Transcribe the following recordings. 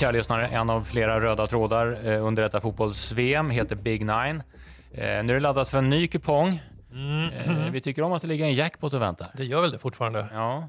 kära lyssnare, en av flera röda trådar eh, under detta fotbolls-VM heter Big Nine. Eh, nu är det laddat för en ny kupong. Eh, vi tycker om att det ligger en jackpot och väntar. Det gör väl det fortfarande? Ja.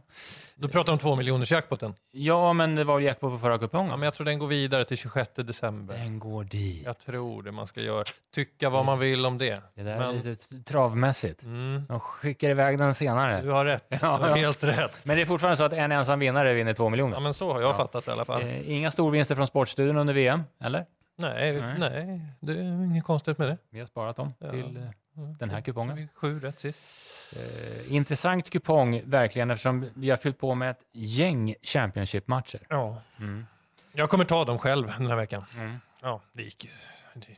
Du pratar om två miljoners jackpoten. ja, men det var jackpot på förra kupongen. Ja, men jag tror den går vidare till 26 december. Den går dit. Jag tror det man ska göra. Tycka vad man vill om det. Det där är Men lite travmässigt. Mm. De skickar iväg den senare. du har rätt. Du Ja, har ja. helt rätt. Men det är fortfarande så att en ensam vinnare vinner två miljoner. Ja, men så har jag fattat det i alla fall. Eh, Inga storvinster från Sportstudion under VM, eller? Nej, Nej. nej, det är inget konstigt med det. Vi har sparat dem Ja. till eh, den här kupongen. Sju rätt sist. Eh, intressant kupong, verkligen, eftersom vi har fyllt på med ett gäng Championship-matcher. Ja. Mm. Jag kommer ta dem själv den här veckan. Mm. Ja, det gick,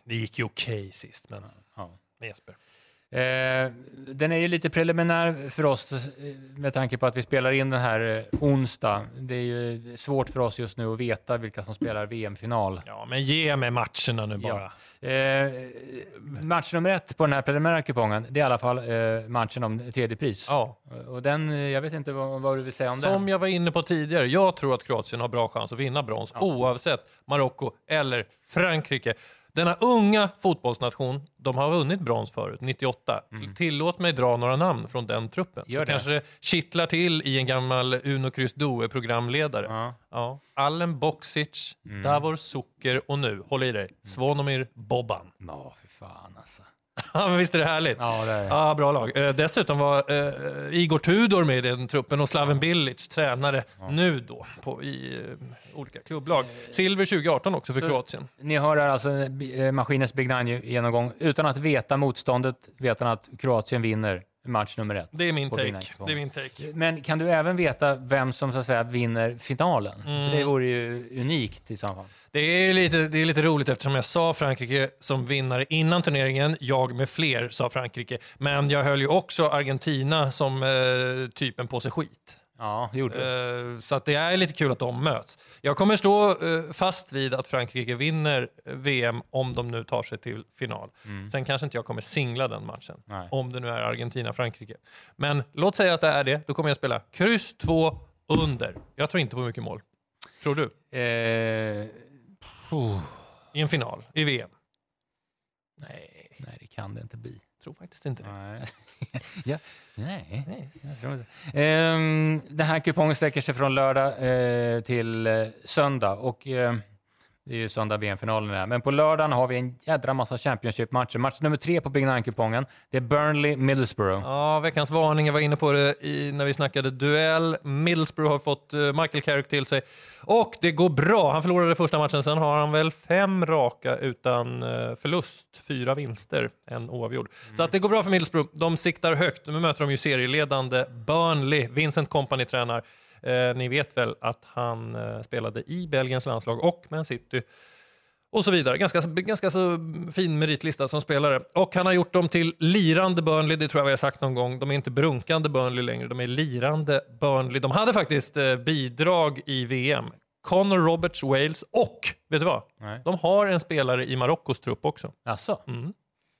det gick ju okej sist, men Ja. med Jesper. Eh, den är ju lite preliminär för oss eh, med tanke på att vi spelar in den här eh, onsdag. Det är ju svårt för oss just nu att veta vilka som spelar VM-final. Ja, men ge mig matcherna nu bara. Eh, match nummer ett på den här preliminära kupongen, det är i alla fall eh, matchen om tredje pris. Ja. Och den, jag vet inte vad, vad du vill säga om Som den. jag var inne på tidigare, jag tror att Kroatien har bra chans att vinna brons oavsett Marocko eller Frankrike. Denna unga fotbollsnation, de har vunnit brons förut, 98. Tillåt mig dra några namn från den truppen. Mm. Gör så det. kanske det kittlar till i en gammal Uno Kryss Due-programledare. Ja. Mm. Ja. Allen Boksic, Davor Suker och nu, håll i dig, Svonomir Boban. Ja, för fan alltså. Ja, men visst är det härligt? Ja, det är. Ja, bra lag. Eh, dessutom var eh, Igor Tudor med i den truppen och Slaven Bilic tränare nu då på, i eh, olika klubblag. Silver 2018 också för Så- Kroatien. Ni hör här alltså eh, Maskinens Big Nine-genomgång utan att veta motståndet, vet han att Kroatien vinner match nummer ett. Det är min take. Det är min take. Men kan du även veta vem som så att säga vinner finalen? Mm. För det vore ju unikt i så fall. Det är, lite, det är lite roligt eftersom jag sa Frankrike som vinnare innan turneringen. Jag med fler sa Frankrike. Men jag höll ju också Argentina som eh, typen på sig skit. Ja, det gjorde du. Eh, Så att det är lite kul att de möts. Jag kommer stå eh, fast vid att Frankrike vinner eh, VM om de nu tar sig till final. Sen kanske inte jag kommer singla den matchen. Nej. Om det nu är Argentina-Frankrike. Men låt säga att det är det. Då kommer jag spela kryss 2 under. Jag tror inte på mycket mål. Tror du? Eh, I en final i VM? nej, nej, det kan det inte bli. Tror faktiskt inte det. Nej. ja, nej, nej, jag tror inte. Ehm, den här kupongen sträcker sig från lördag eh, till eh, söndag. Och, eh, det är ju söndag VM-finalen här. Men på lördagen har vi en jädra massa Championship-matcher. Match nummer tre på Big Nine-kupongen, det är Burnley-Middlesbrough. Ja, veckans varning. Jag var inne på det i, när vi snackade duell. Middlesbrough har fått eh, Michael Carrick till sig. Och det går bra. Han förlorade första matchen, sen har han väl fem raka utan eh, förlust. Fyra vinster, en oavgjord. Så att det går bra för Middlesbrough. De siktar högt. Nu möter de ju serieledande Burnley. Vincent Company tränar. Eh, ni vet väl att han eh, spelade i Belgiens landslag och Man City och så vidare. Ganska, ganska så fin meritlista som spelare. Och han har gjort dem till lirande Burnley, det tror jag vi har sagt någon gång. De är inte brunkande Burnley längre, de är lirande Burnley. De hade faktiskt eh, bidrag i VM. Connor Roberts, Wales och, vet du vad? Nej. De har en spelare i Marockos trupp också. Alltså,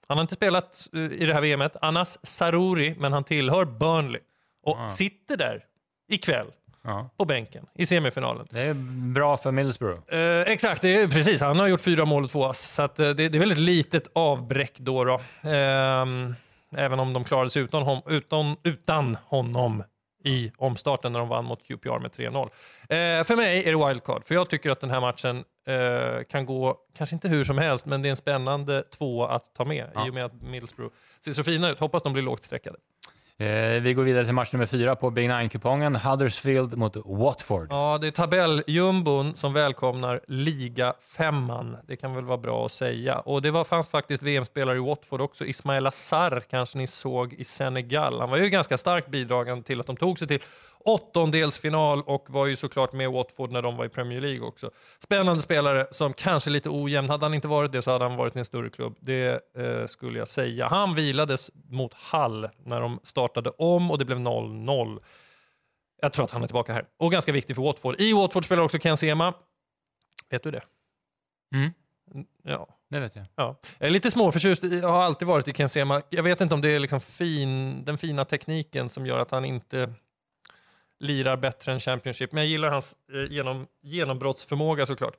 Han har inte spelat eh, i det här VMet, Anas Sarouri, men han tillhör Burnley. Och sitter där ikväll ja. på bänken i semifinalen. det är bra för Middlesbrough. Eh, exakt, det är, precis. Han har gjort fyra mål och två ass. Så att, eh, det, det är väldigt litet avbräck då. då. Ehm, även om de klarade sig utan, hon, utan, utan honom i omstarten när de vann mot QPR med 3-0. Eh, för mig är det wildcard, för jag tycker att den här matchen eh, kan gå, kanske inte hur som helst, men det är en spännande två att ta med Ja. i och med att Middlesbrough ser så fina ut. Hoppas de blir lågt streckade. Eh, vi går vidare till match nummer fyra på Big Nine-kupongen. Huddersfield mot Watford. Ja, det är tabelljumbon som välkomnar liga femman. Det kan väl vara bra att säga. Och det var, fanns faktiskt VM-spelare i Watford också. Ismail Assar kanske ni såg i Senegal. Han var ju ganska starkt bidragande till att de tog sig till åttondelsfinal och var ju såklart med Watford när de var i Premier League också. Spännande spelare som kanske lite ojämn. Hade han inte varit det så hade han varit i en större klubb. Det eh, skulle jag säga. Han vilades mot Hall när de startade om och det blev 0-0. Jag tror att han är tillbaka här. Och ganska viktig för Watford. I Watford spelar också Ken Sema. Vet du det? Mm, Ja. det vet jag. ja. Jag är lite småförtjust. Jag har alltid varit i Ken Sema. Jag vet inte om det är liksom fin, den fina tekniken som gör att han inte lirar bättre än Championship. Men jag gillar hans eh, genom, genombrottsförmåga såklart.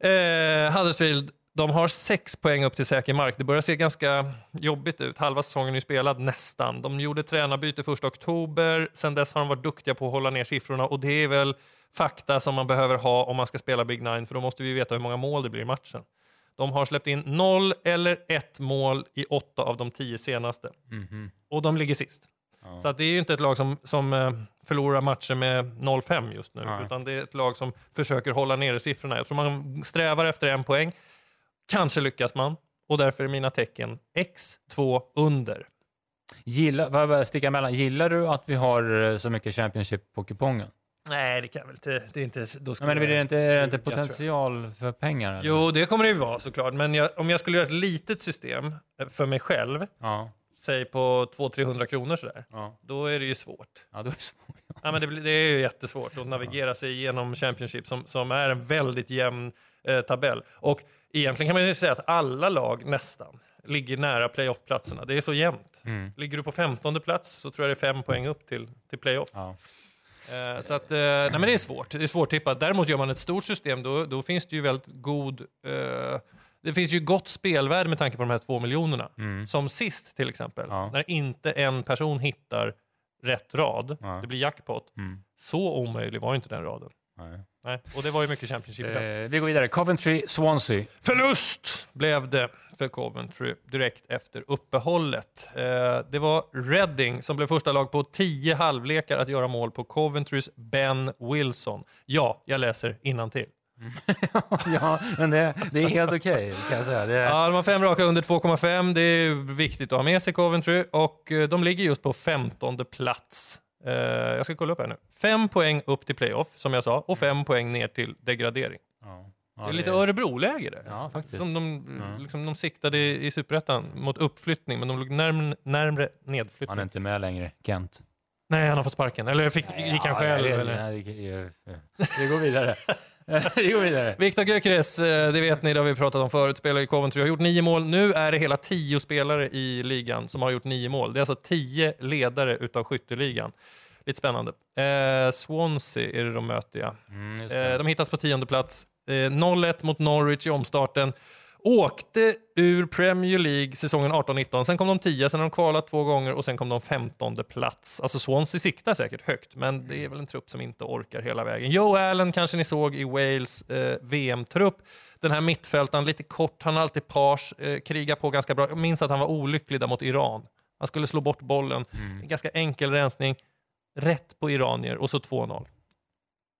Eh, Huddersfield, de har sex poäng upp till säker mark. Det börjar se ganska jobbigt ut. Halva säsongen är spelad nästan. De gjorde tränarbyte 1 oktober. Sen dess har de varit duktiga på att hålla ner siffrorna och det är väl fakta som man behöver ha om man ska spela Big Nine för då måste vi veta hur många mål det blir i matchen. De har släppt in noll eller ett mål i åtta av de tio senaste. Mhm. Och de ligger sist. Så att det är ju inte ett lag som, som eh, förlorar matcher med 0-5 just nu, Nej. utan det är ett lag som försöker hålla nere siffrorna. Jag tror man strävar efter en poäng. Kanske lyckas man. Och därför är mina tecken X2 under. Gillar, vad sticka emellan, gillar du att vi har eh, så mycket Championship på kupongen? Nej, det kan väl inte. Det är inte då Ja, skulle men är det inte, är det inte potential för pengar? Eller? Jo, det kommer det ju vara såklart. Men jag, om jag skulle göra ett litet system eh, för mig själv, Ja, säg på 200-300 kronor sådär, ja. då är det ju svårt. ja då är det svårt. Ja, men det, blir- det är ju jättesvårt att navigera sig igenom Championship som, som är en väldigt jämn eh, tabell. Och egentligen kan man ju säga att alla lag nästan ligger nära playoff-platserna. Det är så jämnt. Mm. Ligger du på 15 plats så tror jag det är fem poäng upp till, till playoff. Ja. Eh, så att, eh, nej men det är svårt. Det är svårt tippat. Däremot gör man ett stort system, då, då finns det ju väldigt god... Eh, det finns ju gott spelvärde med tanke på de här två miljonerna. Mm. Som sist till exempel, Ja. när inte en person hittar rätt rad, Ja. det blir jackpot. Mm. Så omöjlig var inte den raden. Nej. Nej. Och det var ju mycket Championship. Eh, vi går vidare. Coventry, Swansea. Förlust blev det för Coventry direkt efter uppehållet. Eh, det var Reading som blev första lag på tio halvlekar att göra mål på Coventrys Ben Wilson. Ja, jag läser till. ja, men det, det är helt okej kan jag säga. Det, Ja, de har fem raka under 2,5. Det är viktigt att ha med sig Coventry och eh, de ligger just på 15 plats. Eh, jag ska kolla upp här nu. Fem poäng upp till playoff, som jag sa, och fem poäng ner till degradering. ja. Ja, det är lite Örebro-läge där. Ja, faktiskt. Som de, liksom, de siktade i, i superettan mot uppflyttning, men de låg närm, närmre nedflyttning. Han är inte med längre, Kent. Nej, han har fått sparken. Eller fick, gick han själv? Ja, det- eller? nej, det- det- Vi går vidare. vi går vidare. Viktor Gyökeres, eh, det vet ni, det har vi pratat om förut, spelar i Coventry, har gjort nio mål. Nu är det hela tio spelare i ligan som har gjort nio mål. Det är alltså tio ledare utav skytteligan. Lite spännande. Eh, Swansea är det de möter, ja. Mm, Eh, det. de hittas på tionde plats. Eh, 0-1 mot Norwich i omstarten. Åkte ur Premier League säsongen 18-19. Sen kom de 10, sen har de kvalat två gånger och sen kom de 15 plats. Alltså Swansea siktar säkert högt, men det är väl en trupp som inte orkar hela vägen. Joe Allen kanske ni såg i Wales eh, VM-trupp. Den här mittfältaren, lite kort, han har alltid pars, eh, krigar på ganska bra. Jag minns att han var olycklig där mot Iran. Han skulle slå bort bollen. En ganska enkel rensning. Rätt på iranier och så 2-0.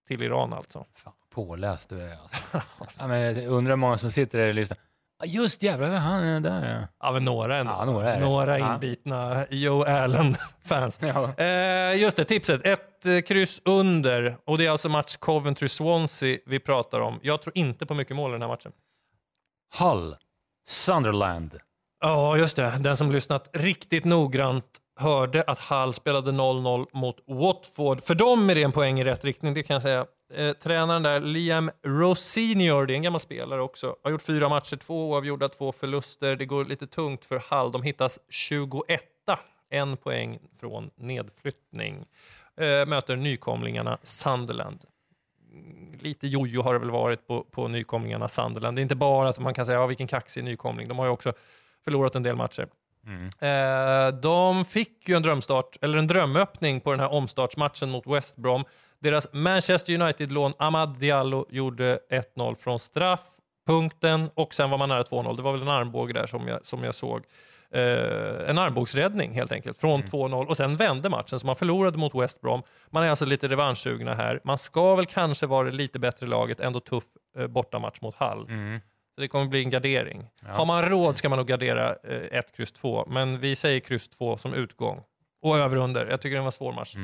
Till Iran alltså. Fan, påläst du är alltså. ja, men jag undrar hur många som sitter där och lyssnar. Just jävlar, han är där ja. Ja, men några ändå. Ja, några några inbitna Joe Allen-fans. Ja. Eh, just det, tipset. Ett eh, kryss under. Och det är alltså match Coventry-Swansea vi pratar om. Jag tror inte på mycket mål i den här matchen. Hull, Sunderland. Ja, just det. Den som lyssnat riktigt noggrant hörde att Hull spelade 0-0 mot Watford. För dem är det en poäng i rätt riktning, det kan jag säga. Eh, tränaren där, Liam Rosenior, det är en gammal spelare också, har gjort fyra matcher, två oavgjorda, två förluster. Det går lite tungt för Hull. De hittas 21 en poäng från nedflyttning. Eh, möter nykomlingarna Sunderland. Lite jojo har det väl varit på, på nykomlingarna Sunderland. Det är inte bara att man kan säga ja, vilken kaxig nykomling. De har ju också förlorat en del matcher. Mm. Eh, de fick ju en drömstart, eller en drömöppning på den här omstartsmatchen mot West Brom. Deras Manchester United-lån Ahmad Diallo gjorde 1-0 från straffpunkten och sen var man nära 2-0. Det var väl en armbåge där som jag, som jag såg. Eh, en armbågsräddning helt enkelt, från 2-0 och sen vände matchen så man förlorade mot West Brom. Man är alltså lite revanschsugna här. Man ska väl kanske vara det lite bättre laget, ändå tuff eh, bortamatch mot Hull. Mm. Så det kommer bli en gardering. Har man råd ska man nog gardera eh, ett kryss 2, men vi säger kryss 2 som utgång. Och över under. Jag tycker det var en svår match.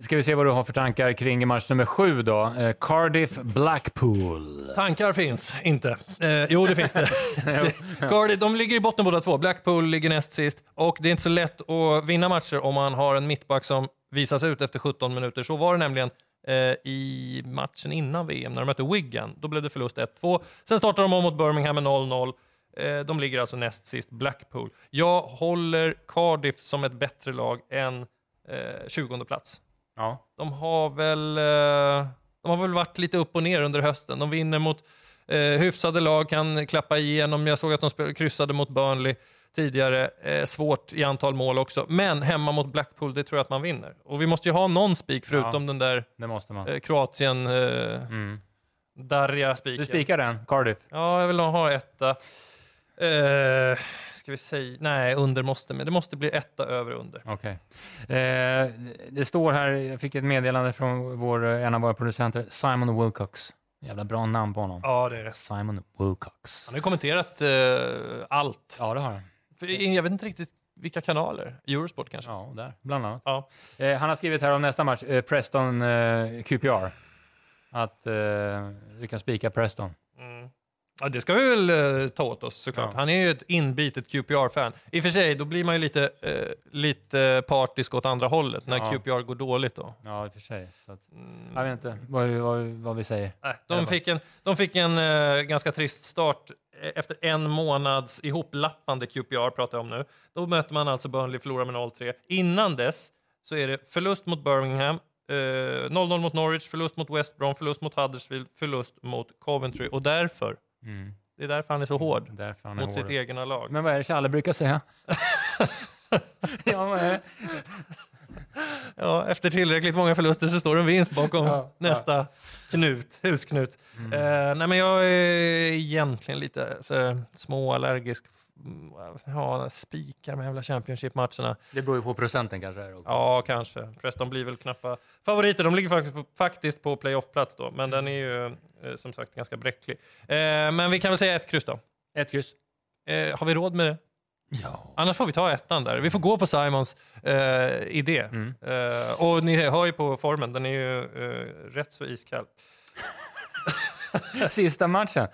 Ska vi se vad du har för tankar kring match nummer sju då. Eh, Cardiff, Blackpool. Tankar finns inte. Eh, jo, det finns det. Cardiff, de ligger i botten båda två. Blackpool ligger näst sist. Och det är inte så lätt att vinna matcher om man har en mittback som visas ut efter 17 minuter. Så var det nämligen i matchen innan VM när de mötte Wigan. Då blev det förlust 1-2. Sen startar de om mot Birmingham med 0-0. Eh, de ligger alltså näst sist, Blackpool. Jag håller Cardiff som ett bättre lag än eh, 20 plats. Ja. De har väl, eh, de har väl varit lite upp och ner under hösten. De vinner mot eh, hyfsade lag, kan klappa igenom. Jag såg att de spelade, kryssade mot Burnley tidigare. Eh, svårt i antal mål också. Men hemma mot Blackpool, det tror jag att man vinner. Och vi måste ju ha någon spik förutom den där eh, Kroatien, eh, Mm. Darja spiken. Du spikar den, Cardiff. Ja, jag vill ha etta. Eh, ska vi säga, nej, under måste, men det måste bli etta över under. Okej. Eh, det står här, jag fick ett meddelande från vår, en av våra producenter, Simon Wilcox. Jävla bra namn på honom. Ja, det är det. Simon Wilcox. Han har kommenterat eh, allt. Ja, det har han. För jag vet inte riktigt vilka kanaler. Eurosport kanske? Ja, där, bland annat. Ja. Eh, han har skrivit här om nästa match, eh, Preston eh, QPR. Att eh, du kan spika Preston. Mm. Ja, det ska vi väl eh, ta åt oss såklart. Ja. Han är ju ett inbitet QPR-fan. I och för sig, då blir man ju lite, eh, lite partisk åt andra hållet när Ja. QPR går dåligt. Då. Ja, i och för sig. Så att, Mm. jag vet inte vad, vad, vad vi säger. Nej, de fick en, de fick en ganska trist start efter en månads ihoplappande QPR pratar jag om nu. Då möter man alltså Burnley, förlorar med 0-3. Innan dess så är det förlust mot Birmingham, eh, 0-0 mot Norwich, förlust mot West Brom, förlust mot Huddersfield, förlust mot Coventry. Och därför, Mm. det är därför han är så hård är mot sitt hård. egna lag. Men vad är det Challe brukar säga? ja? Ja, efter tillräckligt många förluster så står det en vinst bakom Ja, nästa knut, husknut. Mm. Eh, nej, men jag är egentligen lite så, småallergisk. Mm, Ja, spikar med jävla Championship-matcherna. Det beror ju på procenten kanske. Ja, kanske. Preston blir väl knappa favoriter. De ligger faktiskt på, faktiskt på playoff-plats då, men den är ju eh, som sagt ganska bräcklig. Eh, men vi kan väl säga ett kryss då. Ett kryss. Eh, har vi råd med det? Ja. Annars får vi ta ettan där. Vi får gå på Simons eh, idé. Mm. Eh, och ni hör ju på formen, den är ju eh, rätt så iskall. Sista matchen.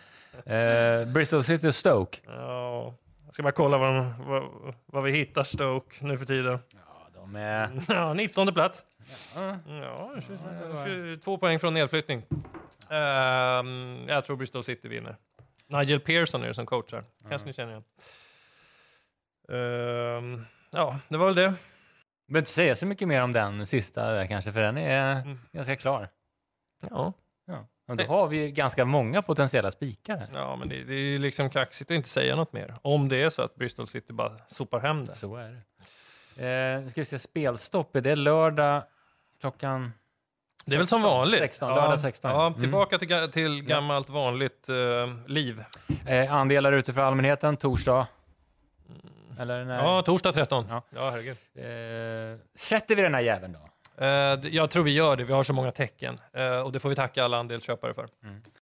Eh, Bristol City Stoke. Ja, jag ska bara kolla vad, de, vad, vad vi hittar Stoke nu för tiden. Ja, de är... Ja, 19 plats. Ja. Ja, 20, 22 poäng från nedflyttning. Ehm, jag tror Bristol City vinner. Nigel Pearson är det som coachar. Kanske ni känner igen. Ehm, ja, det var väl det. Jag behöver inte säga så mycket mer om den sista där kanske, för den är Mm. ganska klar. Ja, Ja. Och då har vi ju ganska många potentiella spikar här. ja men det, det är ju liksom kaxigt att inte säga något mer. Om det är så att Bristol City bara sopar hem det. Så är det. Eh, ska vi se, spelstopp, är det lördag klockan... Det är väl som vanligt. 16, lördag 16. Ja, Mm. tillbaka till, ga- till gammalt vanligt eh, liv. Eh, andelar ute för allmänheten, torsdag. Eller när? Ja, torsdag 13. Ja. Ja, herregud. Eh, sätter vi den här jäveln då? Eh, jag tror vi gör det. Vi har så många tecken. Eh, och det får vi tacka alla andelsköpare för.